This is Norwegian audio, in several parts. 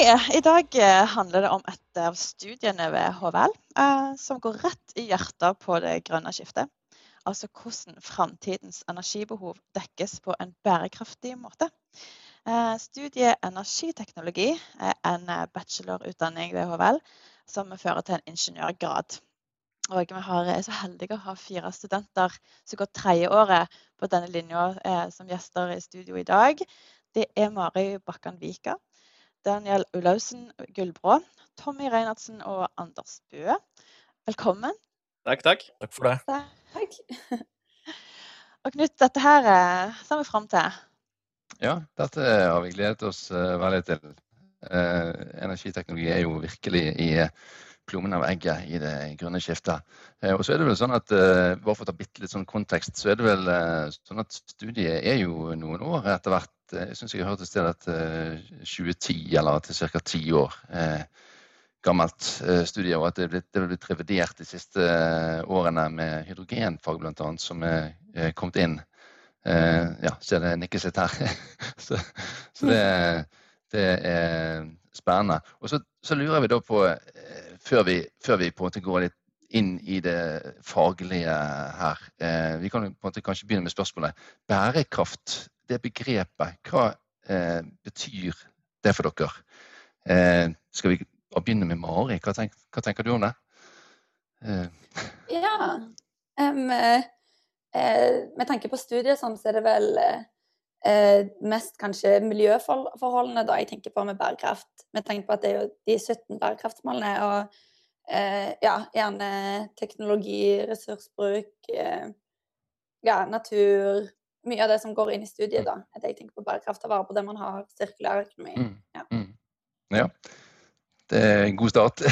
I dag eh, handler det om et av studiene ved HVL eh, som går rett i hjertet på det grønne skiftet. Altså hvordan framtidens energibehov dekkes på en bærekraftig måte. Eh, studiet energiteknologi er en bachelorutdanning ved HVL som fører til en ingeniørgrad. Og vi er så heldige å ha fire studenter som går tredjeåret på denne linja som gjester i studio i dag. Det er Mari Bakkan Vika, Daniel Ulausen Gullbrå, Tommy Reinertsen og Anders Bøe. Velkommen. Takk, takk. Takk for det. Takk. Og Knut, dette her eh, ser vi fram til. Ja, dette har vi gledet oss eh, veldig til. Eh, energiteknologi er jo virkelig i plommen av egget i det grønne skiftet. Og så er det vel sånn at, Bare for å ta bitte litt sånn kontekst, så er det vel sånn at studiet er jo noen år etter hvert jeg syns jeg har hørt et sted at 2010, eh, eller at det er ca. ti år eh, gammelt studie, og at det er blitt, blitt revidert de siste årene med hydrogenfag bl.a., som er kommet inn. Ja, ser det nikkes litt her. så, så det, det, er spennende. Og så, så, lurer vi da på, før vi, før vi på en måte går litt inn i det faglige her. Vi kan på en måte kanskje begynne med spørsmålet. Bærekraft det begrepet, hva eh, betyr det for dere? Eh, skal vi begynne med Mari? Hva, tenk, hva tenker du om det? Eh. Ja um, Med tanke på studiet sånn, så er det vel eh, mest kanskje miljøforholdene da jeg tenker på med bærekraft. Med tanke på at det er jo de 17 bærekraftsmålene. og ja, gjerne teknologi, ressursbruk, ja, natur, mye av det som går inn i studiet, da. At jeg tenker på bærekraft, og vare på det man har, sirkulær økonomi. Mm. Ja. Mm. ja. Det er en god start.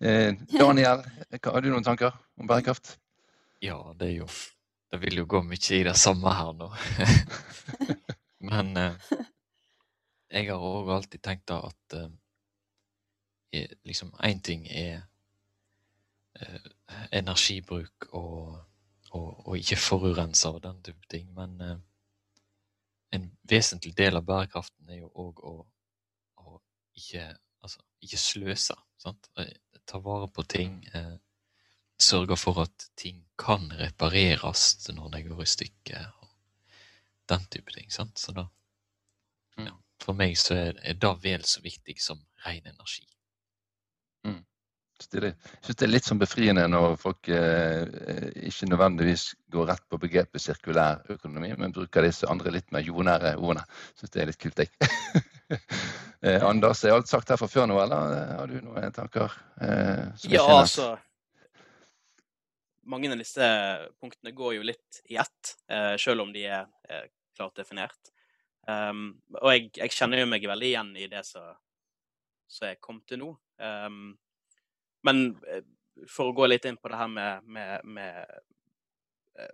Eh, Daniel, har du noen tanker om bærekraft? Ja, det er jo Det vil jo gå mye i det samme her nå. Men eh, jeg har òg alltid tenkt da at eh, liksom én ting er eh, energibruk og og, og ikke forurense og den type ting. Men eh, en vesentlig del av bærekraften er jo òg å, å, ikke, altså, ikke sløse. Sant? Eh, ta vare på ting. Eh, sørge for at ting kan repareres når de går i stykker. og Den type ting. Sant? Så da, mm. ja, for meg så er, er det vel så viktig som ren energi. Jeg syns det er litt sånn befriende når folk eh, ikke nødvendigvis går rett på begrepet sirkulær økonomi, men bruker disse andre litt mer jordnære ordene. Syns det er litt kult, jeg. eh, Anders, er alt sagt her fra før nå, eller har du noen tanker? Eh, ja, altså Mange av disse punktene går jo litt i ett, eh, selv om de er eh, klart definert. Um, og jeg, jeg, kjenner jo meg veldig igjen i det som er kommet til nå. Um, men eh, for å gå litt inn på det her med, med, med eh,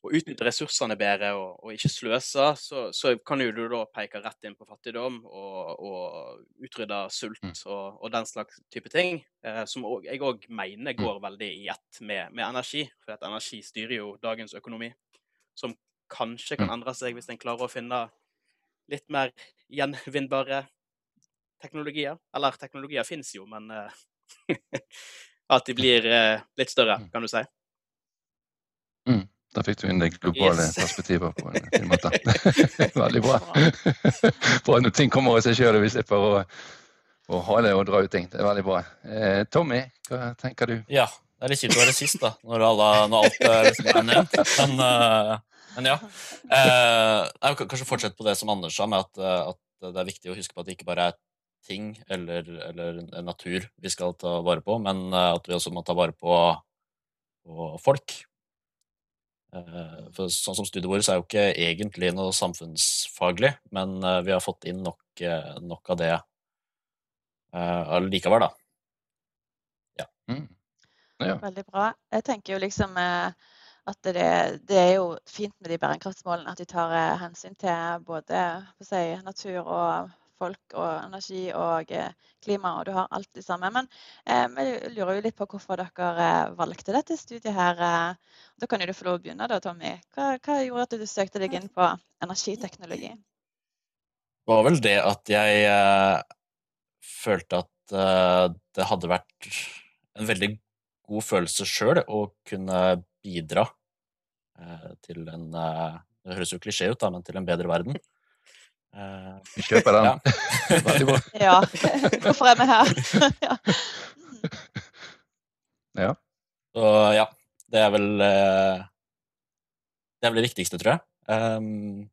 å utnytte ressursene bedre og, og ikke sløse, så, så, kan jo du da peke rett inn på fattigdom og, og utrydde sult mm. og, og, den slags type ting, eh, som jeg òg mener mm. går veldig i ett med, med, energi. For at energi styrer jo dagens økonomi, som kanskje kan mm. endre seg hvis en klarer å finne litt mer gjenvinnbare teknologier. Eller teknologier finnes jo, men eh, at de blir eh, litt større, mm. kan du si. Mm. Da fikk du inn det globale yes. perspektivet på en fin måte. Veldig bra. bra når ting kommer av seg sjøl og vi slipper å, å hale og dra ut ting. Det er veldig bra. Eh, Tommy, hva tenker du? Ja, det er litt kjipt å være sist, da, når, alle, når alt liksom er nevnt. Men, uh, men ja. Uh, jeg vil kanskje fortsette på det som Anders sa, med at, at, det er viktig å huske på at det ikke bare er ting eller, eller, natur vi skal ta vare på, men eh, at vi også må ta vare på, på folk. Eh, for sånn som studiet vårt er jo ikke egentlig noe samfunnsfaglig, men eh, vi har fått inn nok, nok av det allikevel, da. Ja. Mm. ja. Veldig bra. Jeg tenker jo liksom at det, det, er jo fint med de bærekraftsmålene, at de tar hensyn til både si, natur og folk og energi og eh, klima, og du har alt det samme. Men eh, jeg lurer jo litt på hvorfor dere eh, valgte dette studiet her. Da kan jo du få lov å begynne, da, Tommy. Hva, hva gjorde at du søkte deg inn på energiteknologi? Det var vel det at jeg følte at det hadde vært en veldig god følelse sjøl å kunne bidra til en Det høres jo klisjé ut, da, men til en bedre verden. Uh, vi kjøper den. Ja. Veldig bra. ja. Hvorfor er vi her? ja. ja. Så ja, det er vel uh, Det er vel det viktigste, tror jeg. Um,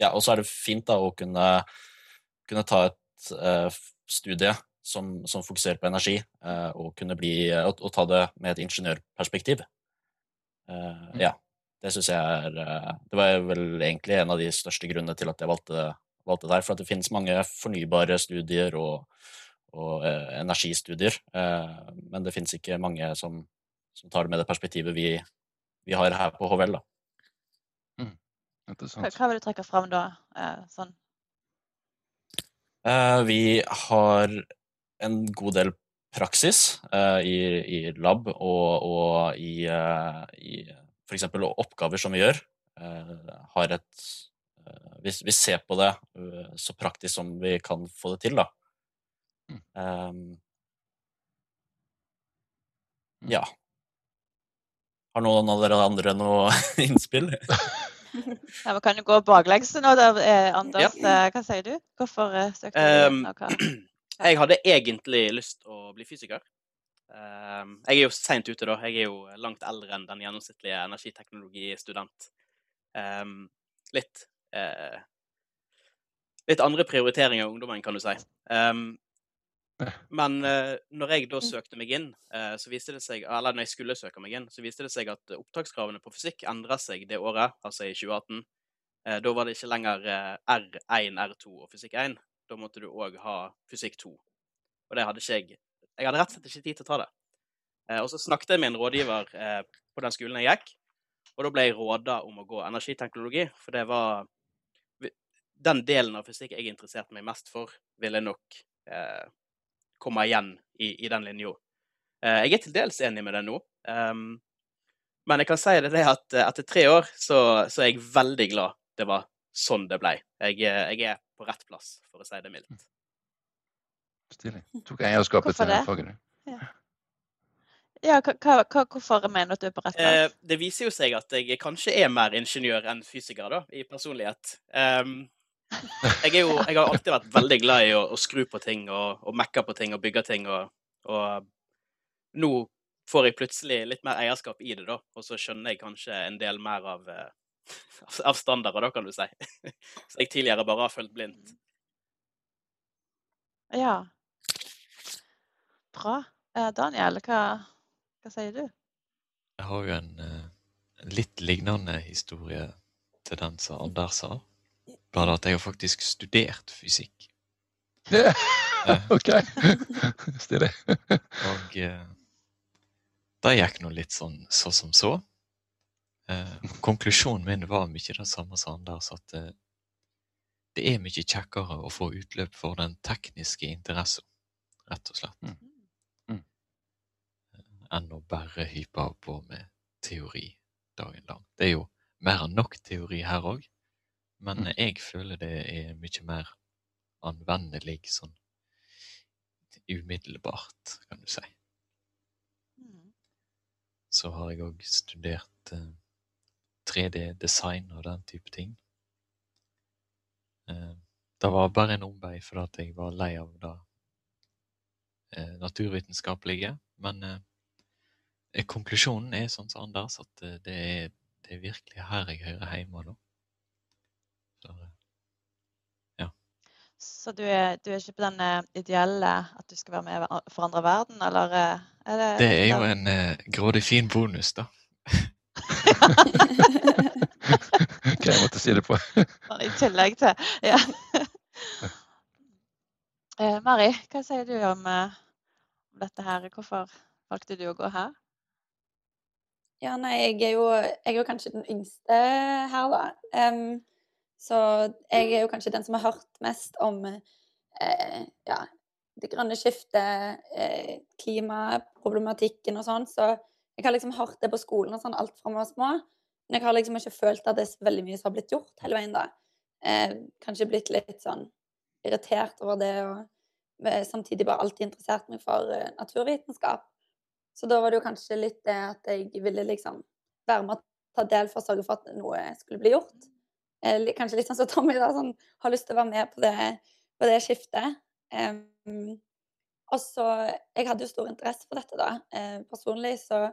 ja, og så er det fint da å kunne, kunne ta et uh, studie som, som, fokuserer på energi, og kunne bli og, og, ta det med et ingeniørperspektiv. Mm. Ja det syns jeg er eh, Det var vel egentlig en av de største grunnene til at jeg valgte, valgte der. For at det finnes mange fornybare studier og, og eh, energistudier, eh, men det finnes ikke mange som, som, tar det med det perspektivet vi, vi har her på HVL. da. Mm. Hva vil du trekke fram da? Eh, sånn? Eh, vi har en god del praksis eh, i, i, lab og, og i, i f.eks. oppgaver som vi gjør, eh, har et eh, vi, vi, ser på det eh, så praktisk som vi kan få det til, da. Um, ja. Har noen av dere andre noe innspill? ja, Vi kan jo gå baklengs nå, da, Anders. Ja. Hva sier du? Hvorfor søkte du? Um, jeg hadde egentlig lyst til å bli fysiker. Ehm, jeg er jo seint ute, da. Jeg er jo langt eldre enn den gjennomsnittlige energiteknologistudent. Ehm, litt eh, Litt andre prioriteringer av ungdommen, kan du si. Ehm, men eh, når jeg da mm. søkte meg inn, eh, så viste det seg, eller når jeg skulle søke meg inn, så viste det seg at opptakskravene på fysikk endra seg det året, altså i 2018. Da var det ikke lenger R1, R2 og fysikk 1. Da måtte du òg ha fysikk 2. Og det hadde ikke jeg jeg hadde rett og slett ikke tid til å ta det. Eh, og så snakket jeg med en rådgiver eh, på den skolen jeg gikk, og da ble jeg råda om å gå energiteknologi, for det var Den delen av fysikk jeg interesserte meg mest for, ville nok eh, komme igjen i, i den linja. Eh, jeg er til dels enig med det nå. Um, men jeg kan si det, det at etter tre år så, så, er jeg veldig glad det var sånn det ble. Jeg, jeg er på rett plass, for å si det mildt. Stilig. Tok eierskapet til faget. Ja. ja hva, hva, hvorfor mener du at du er på rett vei? Eh, det viser jo seg at jeg kanskje er mer ingeniør enn fysiker, da, i personlighet. Um, jeg, jo, jeg, har alltid vært veldig glad i å, å skru på ting og, og mekke på ting og bygge ting. Og, og, nå får jeg plutselig litt mer eierskap i det, da, og så skjønner jeg kanskje en del mer av, eh, av standarder, da, kan du si. Så jeg tidligere bare har fulgt blindt. Ja. Bra. Eh, Daniel, hva, hva sier du? Jeg har jo en uh, litt lignende historie til den som Anders har. Bare at jeg har faktisk studert fysikk. Yeah. OK. Stilig. og uh, det gikk nå litt sånn så som så. Uh, konklusjonen min var mye det samme som Anders, at det er mye kjekkere å få utløp for den tekniske interessen, rett og slett. Mm enn å bare hype av på med teori dagen lang. Det er jo mer enn nok teori her òg, men mm. jeg føler det er mye mer anvendelig sånn umiddelbart, kan du si. Mm. Så har jeg òg studert eh, 3D-design og den type ting. Eh, det var bare en omvei fordi jeg var lei av det eh, naturvitenskapelige, men eh, Eh, konklusjonen er sånn som Anders, at eh, det er, det er virkelig her jeg hører hjemme nå. Så, eh, ja. Så du er, du er, ikke på den ideelle at du skal være med og forandre verden, eller er det Det er jo en uh, grådig fin bonus, da. Hva jeg måtte si det på. I tillegg til Ja. Eh, Mari, hva sier du om, eh, om dette her? Hvorfor valgte du å gå her? Ja, nei, jeg er jo, jeg er kanskje den yngste her, da. Um, så jeg er jo kanskje den som har hørt mest om eh, ja, det grønne skiftet, eh, klimaproblematikken og sånn. Så jeg har liksom hørt det på skolen og sånn alt fra vi var små. Men jeg har liksom ikke følt at det er veldig mye som har blitt gjort hele veien, da. Eh, kanskje blitt litt sånn irritert over det, og eh, samtidig bare alltid interessert meg for eh, naturvitenskap. Så da var det jo kanskje litt det at jeg ville liksom være med å ta del for å sørge for at noe skulle bli gjort. Eller kanskje litt sånn som Tommy, da, sånn, har lyst til å være med på det, på det skiftet. Um, og så Jeg hadde jo stor interesse for dette, da. Eh, personlig så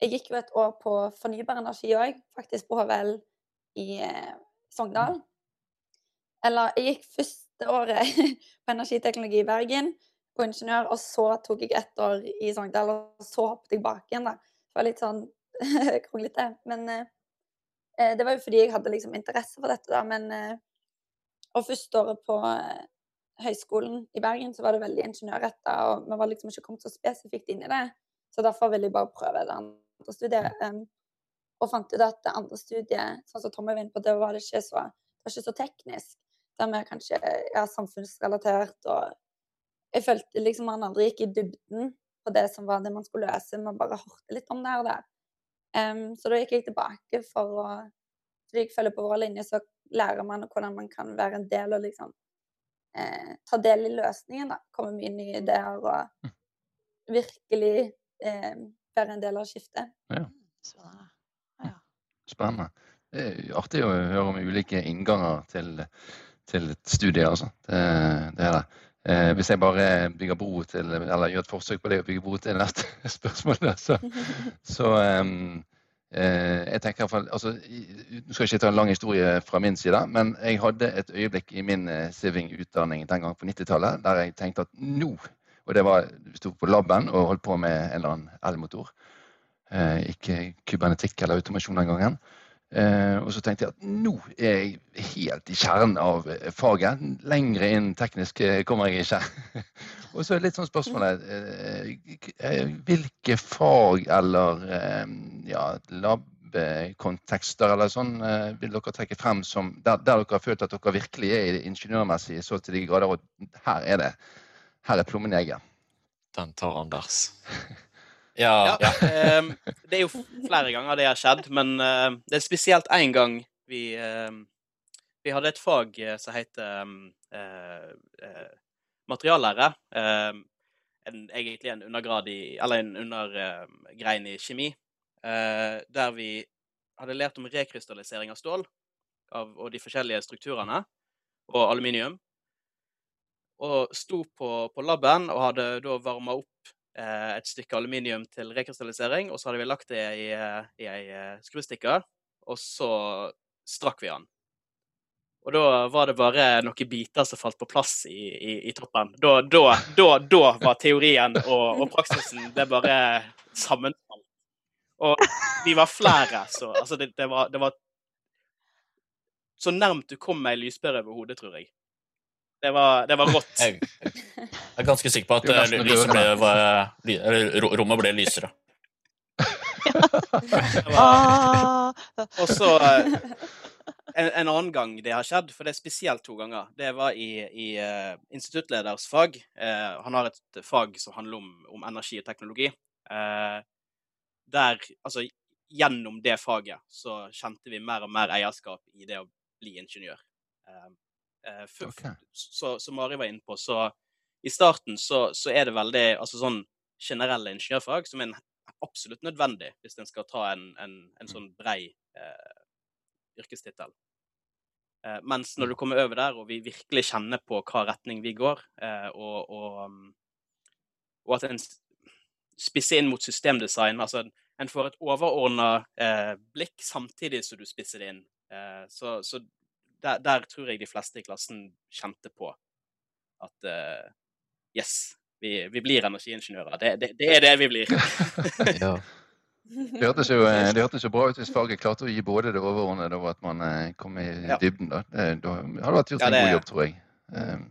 Jeg gikk jo et år på fornybar energi òg, faktisk på HVL i eh, Sogndal. Eller jeg gikk første året på energiteknologi i Bergen, på ingeniør, og så tok jeg ett år i Sogndal, og så hoppet jeg bak igjen, da. Det var litt sånn kronglete. Men eh, eh, det var jo fordi jeg hadde liksom interesse for dette, da. Men eh, Og første året på eh, høyskolen i Bergen så var det veldig ingeniørretta, og vi var liksom ikke kommet så spesifikt inn i det. Så derfor ville jeg bare prøve det andre studiet. Um, og fant ut at det andre studiet, sånn som Tommy var inne på, det var det ikke så, det var ikke så teknisk. Det er mer kanskje ja, samfunnsrelatert, og jeg følte liksom man aldri gikk i dybden på det som var det man skulle løse, man bare hørte litt om det her og der. Um, så da gikk jeg tilbake for å Fordi jeg følger på vår linje, så lærer man hvordan man kan være en del og liksom eh, ta del i løsningen, da. Komme med nye ideer og virkelig eh, være en del av skiftet. Spennende. Ja. Spennende. Det er artig å høre om ulike innganger til, til et studie, altså. Det, det er det. Eh, hvis jeg bare bygger bro til, eller gjør et forsøk på det å bygge bro til neste spørsmål, da, så, så um, eh, jeg tenker i hvert fall, altså, Nå skal jeg ikke ta en lang historie fra min side, men jeg hadde et øyeblikk i min eh, Siving-utdanning den gang på 90-tallet der jeg tenkte at nå Og det var sto på laben og holdt på med en eller annen elmotor. Eh, ikke kybernetikk eller automasjon den gangen. Eh, og så tenkte jeg at nå er jeg helt i kjernen av eh, faget. Lengre inn teknisk eh, kommer jeg ikke. og så er litt sånn spørsmålet Hvilke fag eller ja, lab-kontekster eller sånn vil dere trekke frem som der, der dere har følt at dere virkelig er i det ingeniørmessige så til de grader at her er det her er plommen i egget. Den tar Anders. Ja, Ja, ja. ehm, det er jo flere ganger det har skjedd, men eh, det er spesielt én gang vi ehm, Vi hadde et fag eh, som heter ehm, eh, eh, materiallære. ehm, en, egentlig en undergrad i Eller en undergrein i kjemi. eh, der vi hadde lært om rekrystallisering av stål av, og de forskjellige strukturene, og aluminium. Og sto på, på laben og hadde da varma opp et stykke aluminium til rekrystallisering, og så hadde vi lagt det i, eh, i ei eh, skruestikke, og så strakk vi den. Og da var det bare noen biter som falt på plass i, i, i toppen. Da, da, da, da var teorien og, og praksisen det bare sammenfalt. Og vi var flere, så altså det, det, var, det var så nærmt du kom ei lyspære over hodet, tror jeg. Det var, det var rått. Jeg, jeg er ganske sikker på at eh, lyset ble, var, ly- rommet ble lysere. Var, Og så eh, en, en annen gang det har skjedd, for det er spesielt to ganger, det var i, i uh, instituttleders fag. Uh, han har et fag som handler om, om energi og teknologi. Eh, der, altså gjennom det faget, så kjente vi mer og mer eierskap i det å bli ingeniør. Eh, for, okay. Så, som Mari var inne på, så i starten så, så er det veldig altså sånn generelle ingeniørfag som er en absolutt nødvendig hvis en skal ta en, en, en sånn brei eh, yrkestittel. Eh, mens når du kommer over der, og vi virkelig kjenner på hva retning vi går, eh, og, og, um, og at en spisser inn mot systemdesign altså en- en får et overordna eh, blikk samtidig som du spisser det inn. Eh, så så der, der tror jeg de fleste i klassen kjente på at uh, yes, vi, vi blir energiingeniører. Det, det, det er det vi blir. Ja. Det hørtes jo, eh, det hørtes jo bra ut hvis faget klarte å gi både det overordnede og at man eh, kom i dybden. Da, det, da hadde det vært gjort Ja, en det- god jobb, tror jeg. Um.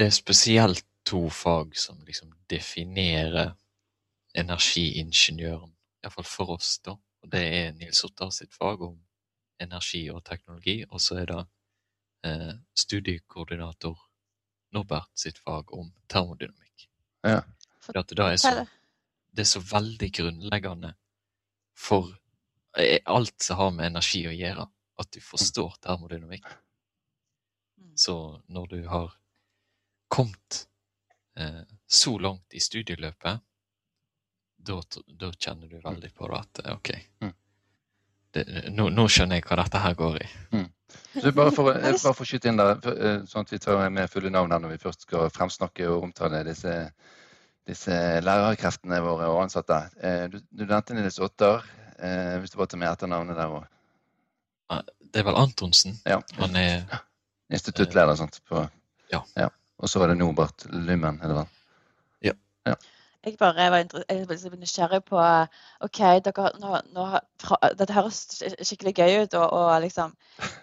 Det er spesielt to fag som liksom definerer energiingeniøren, iallfall for oss, da. Og det er Nils Ottar sitt fag om energi og teknologi, og så er det eh, studiekoordinator Norbert sitt fag om termodynamikk. Ja. For at det, er så, det er så veldig grunnleggende for eh, alt som har med energi å gjøre, at du forstår termodynamikk. Mm. Så når du har kommet eh, så langt i studieløpet, da, kjenner du veldig på det at eh, OK, Mm. Det, nå, nå skjønner jeg hva dette her går i. Så bare for, bare for å skyte inn der, for, eh, sånn at vi tar med fulle navn her når vi først skal fremsnakke og omtale disse, disse lærerkreftene våre og ansatte. Eh, Du, du nevnte Nils Ottar, eh, hvis du bare tar med etternavnet der òg. Det er vel Antonsen? Ja. Han er Instituttleder, sant. På, Ja. Og så var det Norbert Lummen, er det vel? Jeg bare var jeg var liksom nysgjerrig på OK, dere, nå, nå, fra, dette høres skikkelig gøy ut. Og, og liksom,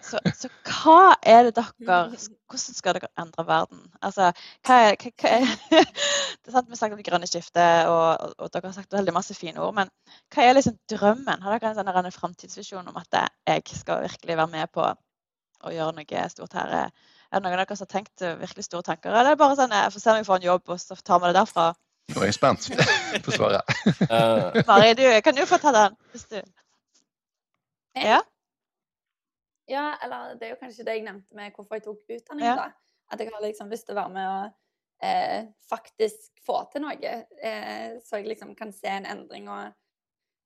så, så hva er det dere Hvordan skal dere endre verden? Altså, hva er, hva, hva er det er sant, Vi har sagt om det grønne skiftet, og, og, og dere har sagt veldig masse fine ord. Men hva er liksom drømmen? Har dere en sånn en framtidsvisjon om at jeg skal virkelig være med på å gjøre noe stort her? Er det noen av dere som har tenkt virkelig store tanker, eller er det bare sånn jeg får se om jeg får en jobb, og så tar vi det derfra? Nå er jeg spent på svaret. Eh, Mari, du, kan du få ta den? Hvis du... Ja? Ja, eller det er jo kanskje det jeg nevnte med hvorfor jeg tok utdanning, Ja. da. At jeg har liksom lyst til å være med og eh, faktisk få til noe. Eh, så jeg liksom kan se en endring og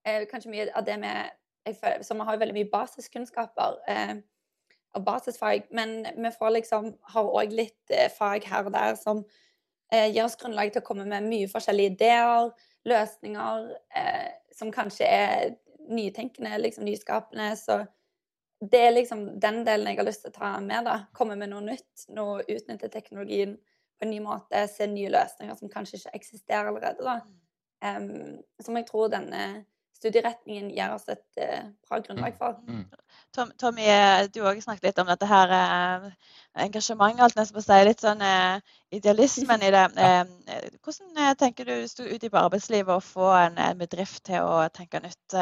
eh, kanskje mye av det med jeg føler, Så vi har jo veldig mye basiskunnskaper eh, og basisfag, men vi får liksom har òg litt eh, fag her og der som eh, gir oss grunnlag til å komme med mye forskjellige ideer, løsninger, eh, som kanskje er nytenkende, liksom nyskapende. Så det er liksom den delen jeg har lyst til å ta med. da. Komme med noe nytt. Noe, utnytte teknologien på en ny måte. Se nye løsninger som kanskje ikke eksisterer allerede. da. Um, som jeg tror denne studieretningen gir oss et eh, bra grunnlag for. Mm. Tom, Tommy, eh, du har også snakket litt om dette her eh, engasjementet, alt nesten på å si, litt sånn idealismen i det. Hvordan tenker du sto ut på arbeidslivet og få en, en bedrift til å tenke nytt?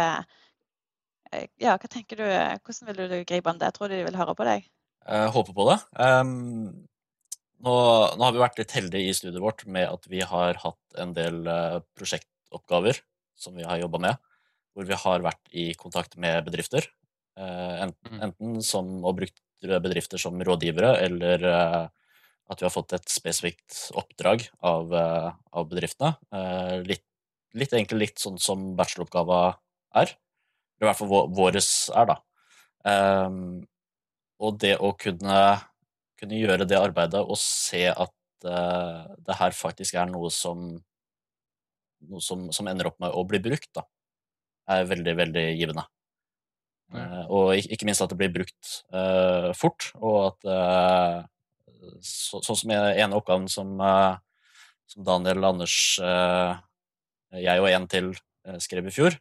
Ja, hva tenker du, hvordan vil du gripe an det? Tror du de vil høre på deg? Jeg håper på det. Um nå, nå har vi vært litt heldige i studiet vårt med at vi har hatt en del uh, prosjektoppgaver som vi har jobba med, hvor vi har vært i kontakt med bedrifter. eh, enten, Mm. enten som og brukt bedrifter som rådgivere, eller eh, at vi har fått et spesifikt oppdrag av, eh, av bedriftene. Litt, litt egentlig litt sånn som bacheloroppgava er. Eller i hvert fall vå- våres er, da. Ehm, og det å kunne, kunne gjøre det arbeidet og se at det her faktisk er noe som noe som, som ender opp med å bli brukt, da, er veldig, veldig givende. Ja. Eh, og ikke minst at det blir brukt uh, fort, og at uh, så, Sånn som jeg, ene oppgaven som, uh, som Daniel Anders, jeg og en til skrev i fjor,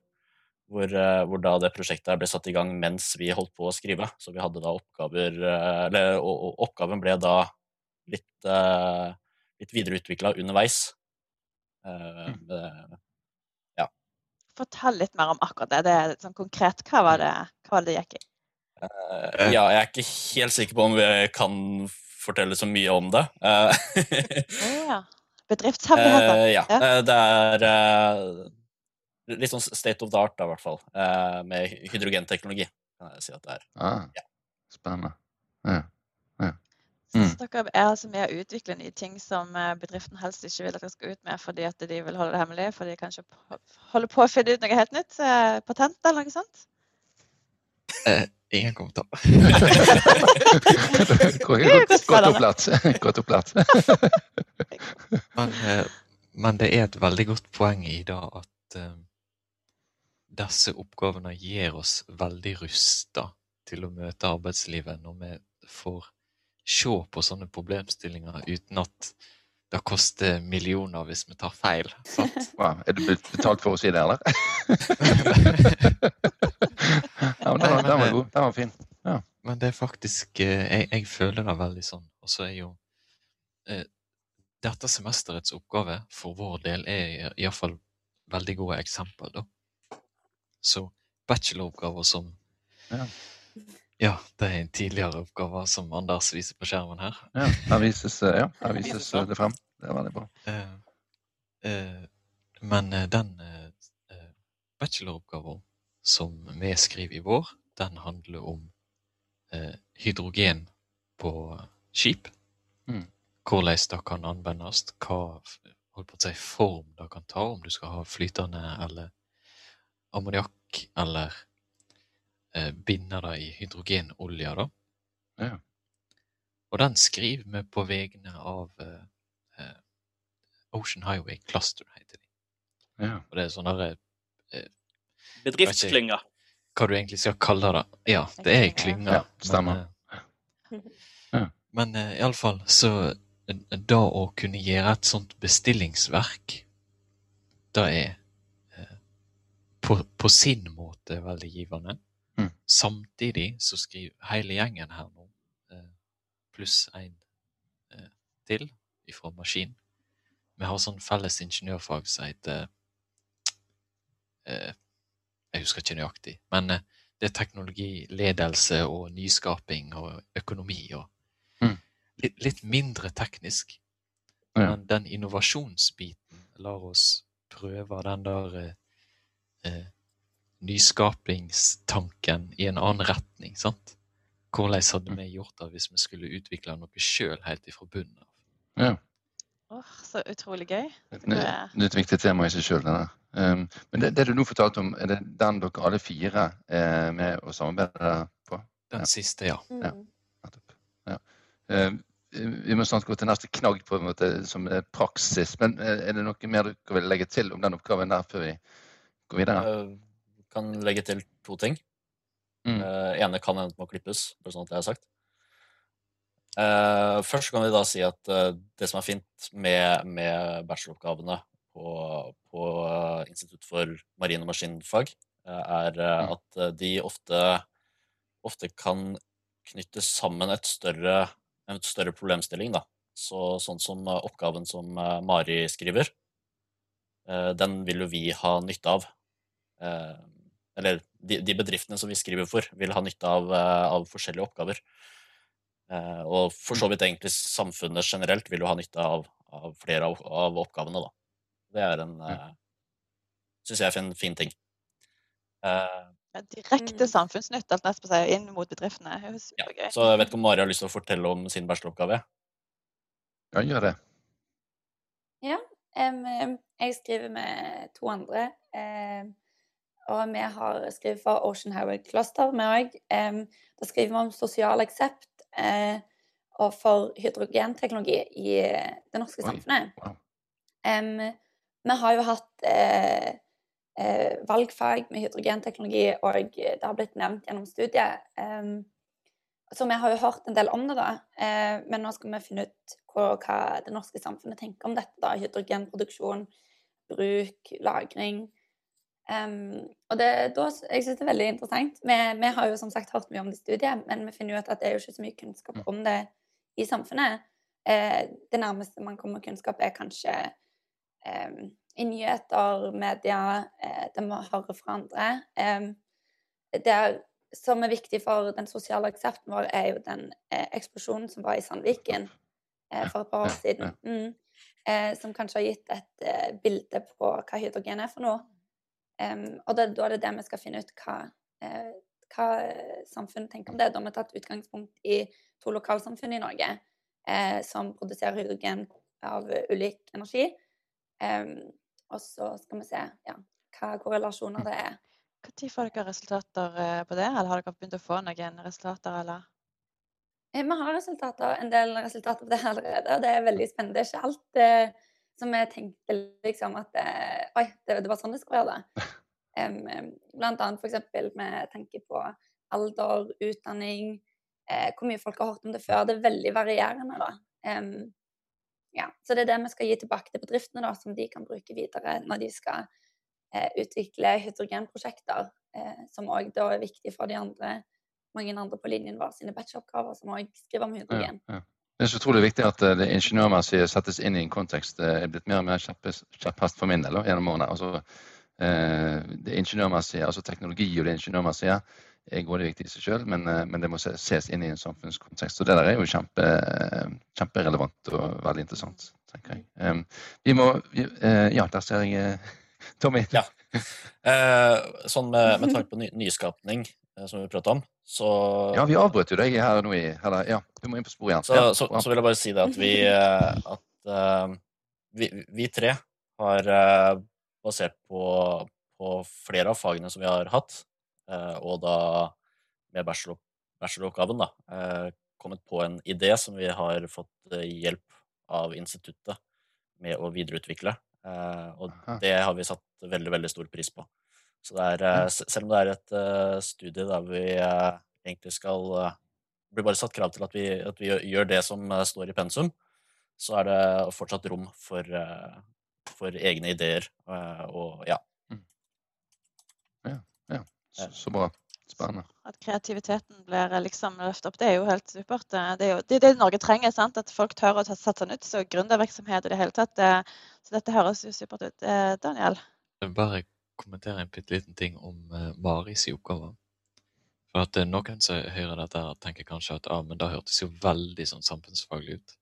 hvor, hvor da det prosjektet ble satt i gang mens vi holdt på å skrive. Så vi hadde da oppgaver Eller og, og oppgaven ble da litt, uh, litt videreutvikla underveis. Med- Fortell litt mer om akkurat det. det er sånn konkret, hva var det, hva var det gikk i? Uh, ja, jeg er ikke helt sikker på om vi kan fortelle så mye om det. Uh, ja. Bedriftshemmeligheter. Uh, ja. Ja. Det er eh, litt sånn state of the art, da, i hvert fall. eh, med hydrogenteknologi, kan jeg si at det er. Ah, Ja. spennende. Ja. Mm. Så dere er altså med å utvikle nye ting som eh, bedriften helst ikke vil at dere skal ut med fordi at de vil holde det hemmelig, fordi de kanskje holder på å finne ut noe helt nytt? eh, Patent eller noe sånt? Eh, ingen kommentar. Godt opplatt. Godt opplatt. Men, eh, men det er et veldig godt poeng i det at disse oppgavene gir oss veldig rusta til å møte arbeidslivet når vi får se på sånne problemstillinger uten at det koster millioner hvis vi tar feil. sant? Wow. Er du betalt for å si det, eller? ja, men den, var- den var god. Den var fin. Men det er faktisk eh, jeg, jeg føler det veldig sånn. Og så er jo eh, Dette semesterets oppgave for vår del er iallfall veldig gode eksempler, da. Så bacheloroppgaver som Ja. Ja, det er en tidligere oppgave som Anders viser på skjermen her. Ja, her vises, eh, ja, her vises eh, det frem. Det er veldig bra. Eh, eh, men eh, den eh, bacheloroppgaven som vi skriver i vår, den handler om hydrogen på skip. Mm. Hvordan det kan anvendes, hva si, form det kan ta, om du skal ha flytende eller ammoniakk, eller binde det i hydrogenolje, da. Ja. Og den skriver vi på vegne av eh, eh, Ocean Highway Cluster, heter de. Ja. Og det er sånn derre Bedriftsklynger. Hva du egentlig skal kalle det. Ja, det er ei klynge. Ja, stemmer. Men, eh, Ja. men eh, iallfall, så Det å kunne gjøre et sånt bestillingsverk, det er eh, på, på sin måte veldig givende. Mm. Samtidig så skriver hele gjengen her nå, eh, pluss en eh, til ifra maskin, vi har sånn felles ingeniørfag som heter eh, Jeg husker ikke nøyaktig, men det er teknologi, ledelse og nyskaping og økonomi og Mm. litt, litt mindre teknisk. Ja. Men den innovasjonsbiten lar oss prøve den der eh, nyskapingstanken i en annen retning, sant? Hvordan hadde vi gjort det hvis vi skulle utvikle noe sjøl helt ifra bunnen av? ja. Åh, så utrolig gøy. Det er et viktig tema i seg sjøl. Um, men det, det du nå fortalte om, er det den dere alle fire er med å samarbeide på? Den Ja. siste, ja. Ja. Mm. ja. Ja. Um, vi må snart gå til neste knagg, på en måte, som er praksis. Men eh, er det noe mer dere vil legge til om den oppgaven der før vi går videre? Eh, kan legge til to ting. Mm. Uh, ene kan hende må klippes, bare sånn at det er sagt. Uh, først kan vi da si at uh, det som er fint med, med bacheloroppgavene på, på Institutt for marin og maskinfag, er Mm. at de ofte, ofte kan knytte sammen et større, en større problemstilling. Da. Så, sånn som oppgaven som Mari skriver, den vil jo vi ha nytte av. Eh, eller de, de bedriftene som vi skriver for, vil ha nytte av, eh, av forskjellige oppgaver. Eh, og for så vidt egentlig samfunnet generelt vil jo ha nytte av, av flere av, av oppgavene, da. Det er en uh, Syns jeg er en fin ting. Eh, Ja, direkte Mm. samfunnsnytt alt nesten på seg inn mot bedriftene. Ja. Så jeg vet ikke om Mari har lyst til å fortelle om sin bacheloroppgave? Ja, gjør det. Ja. Um, jeg skriver med to andre. em, og vi har skrevet for Ocean Highway Cluster, vi òg. Da skriver vi om sosial aksept eh, og for hydrogenteknologi i eh, det norske samfunnet. wow. Vi har jo hatt eh, valgfag med hydrogenteknologi, og det har blitt nevnt gjennom studiet. Så vi har jo hørt en del om det, da. Men nå skal vi finne ut hva, hva det norske samfunnet tenker om dette. da, Hydrogenproduksjon, bruk, lagring. Em, og det, da, jeg synes det er veldig interessant. Vi, vi har jo som sagt hørt mye om det i studiet, men vi finner ut at det er jo ikke så mye kunnskap om det i samfunnet. Eh, det nærmeste man kommer kunnskap, er kanskje eh, i nyheter, media, eh, det vi hører fra andre. Det er, som er viktig for den sosiale aksepten vår, er jo den eh, eksplosjonen som var i Sandviken eh, for et par år siden. Mm, eh, som kanskje har gitt et bilde på hva hydrogen er for noe. Em, og det, da er det det vi skal finne ut hva, eh, hva samfunnet tenker om det. Da har vi tatt utgangspunkt i to lokalsamfunn i Norge eh, som produserer hydrogen av ulik energi. Um, og så skal vi se ja, hva korrelasjoner det er. Når får dere resultater eh, på det, eller har dere begynt å få noen resultater, eller? Eh, Vi har resultater, en del resultater på det allerede, og det er veldig spennende. Det er ikke alt eh, som jeg tenkte liksom at eh, Oi, det, det var sånn det skulle være. da. Um, blant annet f.eks. med tanke på alder, utdanning, eh, hvor mye folk har hørt om det før. Det er veldig varierende, da. Um, ja, så det er det vi skal gi tilbake til bedriftene, da, som de kan bruke videre når de skal eh, utvikle hydrogenprosjekter, eh, som òg er viktig for de andre, mange andre på linjen vår sine bacheloroppgaver, som òg skriver om hydrogen. Ja, ja. Det er så utrolig viktig at eh, det ingeniørmessige settes inn i en kontekst. Det er blitt mer og mer kjepphest for min del gjennom årene. Altså, eh, det ingeniørmessige, altså teknologi og det ingeniørmessige er både viktig i seg selv, men, eh, men, det må ses inn i en samfunnskontekst. Og det der er jo kjempe, kjemperelevant og veldig interessant, tenker jeg. Vi må Ja, der ser jeg Tommy. Ja. sånn med, med tanke på ny, nyskapning, som vi pratet om, så Ja, vi avbrøt jo deg her nå i eller, Ja, du må inn på sporet igjen. Så, ja, så, så, vil jeg bare si det at vi at uh, vi, vi, tre har uh, basert på, på, flere av fagene som vi har hatt, uh, og da med bachelor, bacheloroppgaven, da, kommet på en idé som vi har fått hjelp av instituttet med å videreutvikle. og det har vi satt veldig, veldig stor pris på. Så det er, eh, selv om det er et uh, studie der vi uh, egentlig skal uh, blir bare satt krav til at vi, at vi gjør det som står i pensum, så er det fortsatt rom for, for egne ideer og ja. Mm. Ja, ja. Så, så, bra. Spennende. At kreativiteten blir liksom løftet opp, det er jo helt supert. Det er jo det, er det Norge trenger, sant? at folk tør å satse nytt. Så gründervirksomhet i det hele tatt. Så dette høres jo supert ut. Daniel? Bare kommentere en bitte liten ting om uh, Maris oppgave. For at uh, noen som hører dette, her tenker kanskje at ah, men det hørtes jo veldig sånn samfunnsfaglig ut.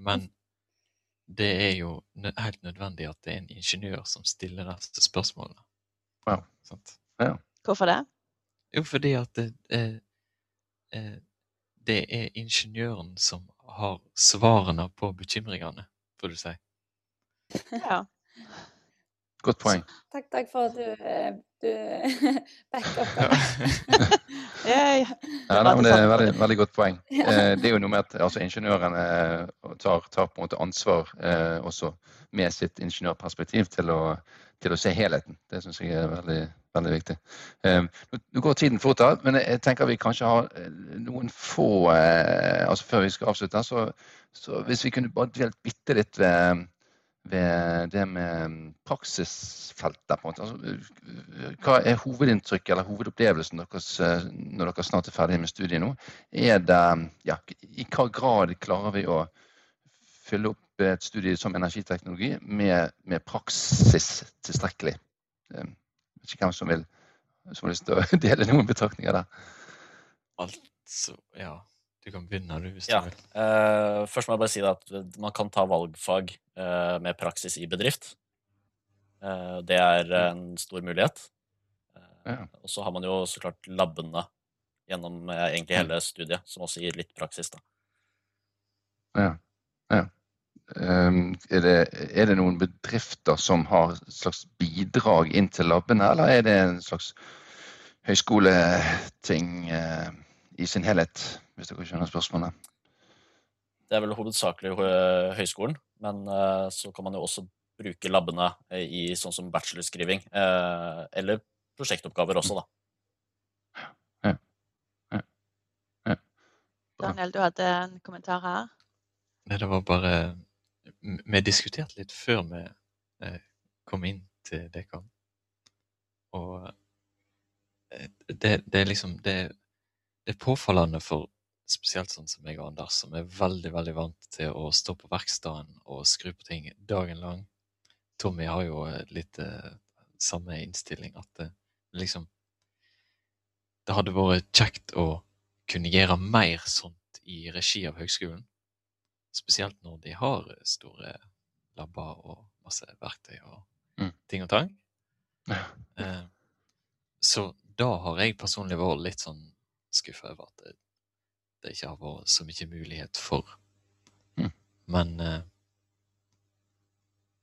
Men det er jo helt nødvendig at det er en ingeniør som stiller disse spørsmålene. Wow. Ja. Hvorfor det? Jo, fordi at det, eh, det er ingeniøren som har svarene på bekymringene, får du si. Ja. Godt poeng. Takk, takk for at du, eh, du backer opp. ja, ja, det er veldig, veldig godt poeng. Eh, det er jo noe med at altså, ingeniørene eh, tar, tar, på en måte ansvar eh, også med sitt ingeniørperspektiv til å, til å se helheten. Det syns jeg er veldig, veldig viktig. Eh, nå går tiden fort, av, men jeg tenker vi kanskje har noen få eh, altså Før vi skal avslutte, så, så hvis vi kunne bare dvelt bitte litt ved ved det med mm, praksisfeltet. på en måte. Altså, hva er hovedinntrykket eller hovedopplevelsen deres eh, når dere snart er ferdige med studiet nå? Er det, ja, I hva grad klarer vi å fylle opp et studie som energiteknologi med, med praksis tilstrekkelig? Jeg eh, vet ikke hvem som vil som har dele noen betraktninger der. Altså, ja du kan begynne du, hvis ja. du vil. Uh, først må jeg bare si at man kan ta valgfag uh, med praksis i bedrift. Uh, det er en stor mulighet. Ja. Og så har man jo så klart labbene gjennom egentlig hele studiet, som også gir litt praksis. da. Ja. ja. Um, er, det, er, det, noen bedrifter som har et slags bidrag inn til labbene, eller er det en slags høyskoleting i sin helhet? Hvis dere skjønner spørsmålet. Det er vel hovedsakelig høyskolen, men uh, så kan man jo også bruke labbene eh, i sånn som bachelorskriving. Eller prosjektoppgaver også, da. Ja. Ja. Ja. Daniel, du hadde en kommentar her? Nei, det var bare Vi diskuterte litt før vi eh, kom inn til Dekan. Og det, det, er liksom det, det er påfallende for spesielt sånn som meg og Anders, som er veldig veldig vant til å stå på verkstedet og skru på ting dagen lang. Tommy har jo litt eh, samme innstilling, at eh, liksom Det hadde vært kjekt å kunne gjøre mer sånt i regi av høgskolen. Spesielt når de har store labber og masse verktøy og mm. ting og tang. Ja. Eh, så da har jeg personlig vært litt sånn skuffa over at det ikke har vært så mye mulighet for. Mm. Men eh,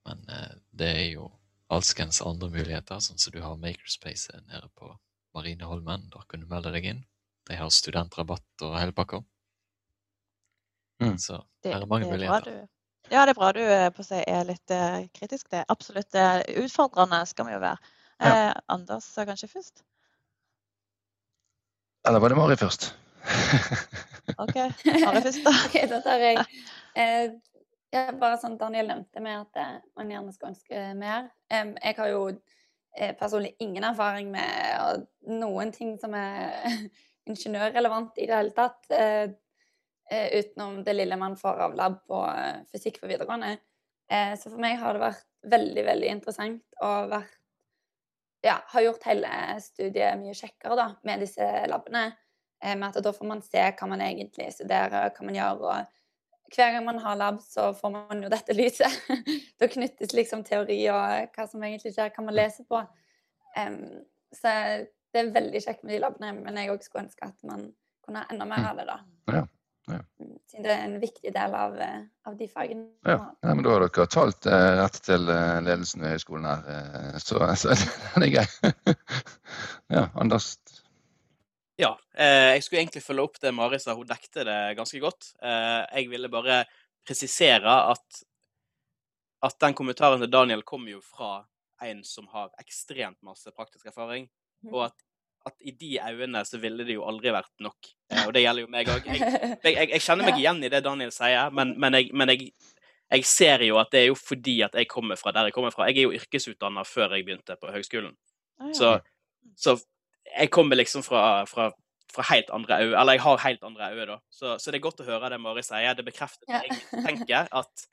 Men eh, det er jo alskens andre muligheter, sånn som du har Makerspace nede på Marineholmen. Der kan du melde deg inn. De har studentrabatt og hele pakka. Mm. Så det, her er mange muligheter. Ja, det er bra du eh, på seg er litt uh, kritisk. Det er absolutt uh, utfordrende skal vi jo være. Ja. Uh, Anders kanskje først? Eller var det Mari først? OK. Mari først, da. ok, da tar jeg. Eh, Ja, bare sånn Daniel nevnte med at eh, man gjerne skal ønske mer. Eh, jeg har jo eh, personlig ingen erfaring med noen ting som er ingeniørrelevant i det hele tatt. eh, eh, utenom det lille man får av lab på eh, fysikk på videregående. Eh, så for meg har det vært veldig, veldig interessant og vært Ja, har gjort hele studiet mye kjekkere da, med disse labene. Eh, med at da får man se hva man egentlig studerer, hva man gjør. og hver gang man har lab, så får man jo dette lyset. da knyttes liksom teori og hva som egentlig skjer, hva man leser på. Um, så det er veldig kjekt med de labene, men jeg òg skulle ønske at man kunne ha enda mer av det, da. Ja, ja. Mm, Siden det er en viktig del av, eh, av de fagene. Ja, ja, men da har dere talt eh, rett til eh, ledelsen ved høyskolen her, så, så den er grei. ja, Anders? Ja, eh, jeg skulle egentlig følge opp det Mari sa. Hun dekte det ganske godt. Eh, jeg ville bare presisere at, at den kommentaren til Daniel kom jo fra en som har ekstremt masse praktisk erfaring, og at, at i de øynene så ville det jo aldri vært nok. Eh, og det gjelder jo meg òg. Jeg, jeg, jeg, kjenner meg igjen i det Daniel sier, men, men, jeg, men jeg, jeg ser jo at det er jo fordi at jeg kommer fra der jeg kommer fra. Jeg er jo yrkesutdanna før jeg begynte på høgskolen. Ah. Så, så jeg kommer liksom fra, fra, fra helt andre øyne, eller jeg har helt andre øyne, da. Så, så det er godt å høre det Mari sier. Det bekrefter det Ja. jeg tenker, at,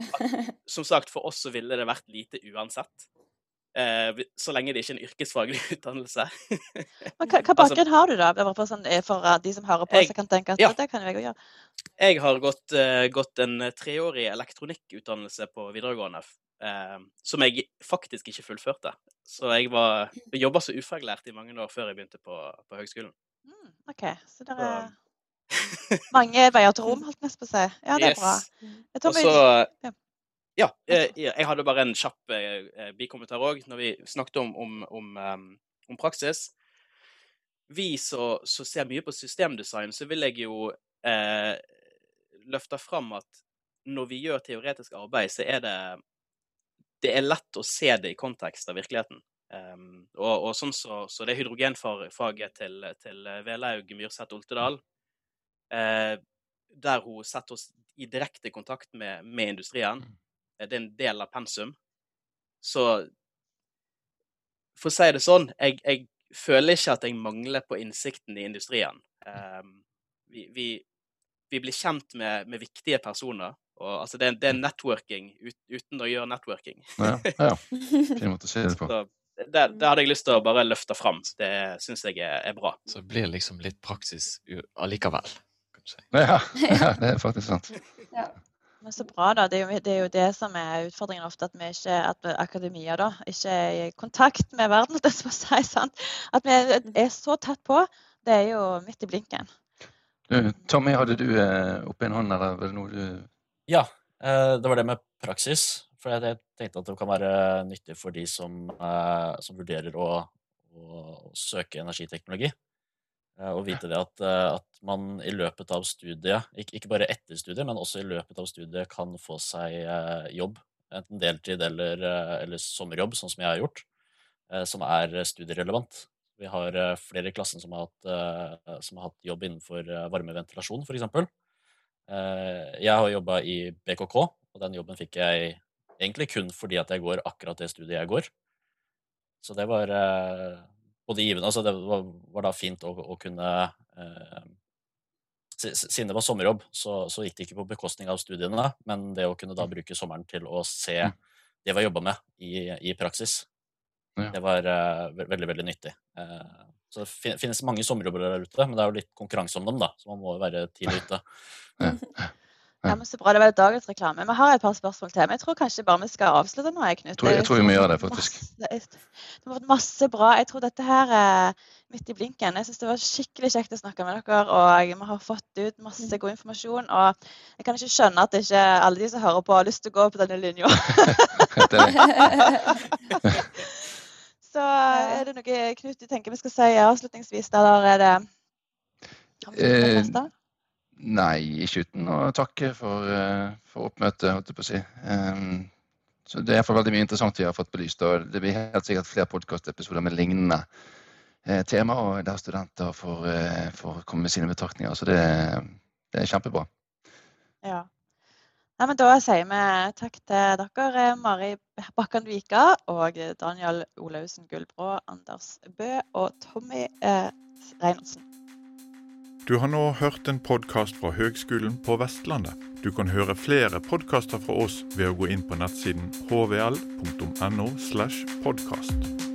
at som sagt, for oss så ville det vært lite uansett. Eh, så lenge det ikke er en yrkesfaglig utdannelse. Men hva, hva Altså- bakgrunn har du, da? Bare sånn, eh, for eh, de som hører på, Jeg- så kan tenke at ja. det kan jeg òg gjøre. Jeg har gått, eh, gått en treårig elektronikkutdannelse på videregående, som jeg faktisk ikke fullførte. Så jeg var jobba som ufaglært i mange år før jeg begynte på, på høgskolen. Mm, OK. Så det er mange veier til rom, holdt nesten på å si. Ja, det er bra. Jeg tror Også, vi- ja. Ja, eh, jeg hadde bare en kjapp eh, eh, bikommentar òg, når vi snakket om, om, om, om praksis. Vi som ser mye på systemdesign, så vil jeg jo eh, løfte fram at når vi gjør teoretisk arbeid, så er det det er lett å se det i kontekst av virkeligheten. Um, og, og sånn så, så det hydrogenfaget til, til Velaug Myrseth Oltedal, eh, der hun setter oss i direkte kontakt med, med industrien. Eh, Det er en del av pensum. Så for å si det sånn, jeg, jeg føler ikke at jeg mangler på innsikten i industrien. Um, vi, vi, vi blir kjent med, med viktige personer. Og, altså det, er, det er networking ut, uten å gjøre networking. Ja, ja. Fin måte å se det på. Så det, det hadde jeg lyst til å bare løfte fram. Det syns jeg er, er bra. Så det blir liksom litt praksis allikevel, kan du si. Ja, ja, det er faktisk sant. Men så bra, da. Det er, jo, det er jo det som er utfordringen ofte, at vi ikke, at akademia da, ikke er i kontakt med verden. Det som si, sant? At vi er, er så tett på. Det er jo midt i blinken. Du, Tommy, hadde du eh, oppe en hånd, eller var det noe du Ja, eh, det var det med praksis. For jeg tenkte at det kan være nyttig for de som, eh, som vurderer å, å, søke energiteknologi. Eh, Og vite det at, eh, at man i løpet av studiet, ikke, bare etter studiet, men også i løpet av studiet, kan få seg eh, jobb. Enten deltid eller, eh, eller sommerjobb, sånn som jeg har gjort, eh, som er studierelevant. Vi har eh, flere i klassen som har hatt, eh, som har hatt jobb innenfor varmeventilasjon, f.eks. Eh, Jeg har jobba i BKK, og den jobben fikk jeg egentlig kun fordi at jeg går akkurat det studiet jeg går. Så det var eh, både givende altså Det var, var da fint å, å kunne eh, si- si- Siden det var sommerjobb, så, så gikk det ikke på bekostning av studiene, men det å kunne da bruke sommeren til å se Mm. det vi har jobba med, i, i praksis, Ja. det var eh, veldig, veldig nyttig. Eh, så det finnes mange sommerjobber der ute, men det er jo litt konkurranse om dem, da, så man må jo være tidlig ute. Ja, men så bra. Det var dagens reklame. Vi har et par spørsmål til. Men jeg tror kanskje bare vi skal avslutte nå, jeg, Knut. Tror- jeg tror vi må gjøre det, faktisk. Masse, det har vært masse bra. Jeg tror dette her er midt i blinken. Jeg syns det var skikkelig kjekt å snakke med dere. Og vi har fått ut masse god informasjon. Og jeg kan ikke skjønne at ikke alle de som hører på, har lyst til å gå på denne linja. Så er det noe Knut du tenker vi skal si avslutningsvis, eller er det Eh. Nei, ikke uten å takke for, eh, for oppmøtet, holdt jeg på å si. Um, så det er iallfall veldig mye interessant vi har fått belyst. Og det blir helt sikkert flere podkastepisoder med lignende eh, tema, og der studenter får, eh, får komme med sine betraktninger. Så det, det er kjempebra. Ja. Nei, men Da sier vi takk til dere, Mari Bakkan Vika og Daniel Olaussen Gullbrå, Anders Bø og Tommy eh, Reinertsen. Du har nå hørt en podkast fra Høgskolen på Vestlandet. Du kan høre flere podkaster fra oss ved å gå inn på nettsiden hvl.no. slash podkast.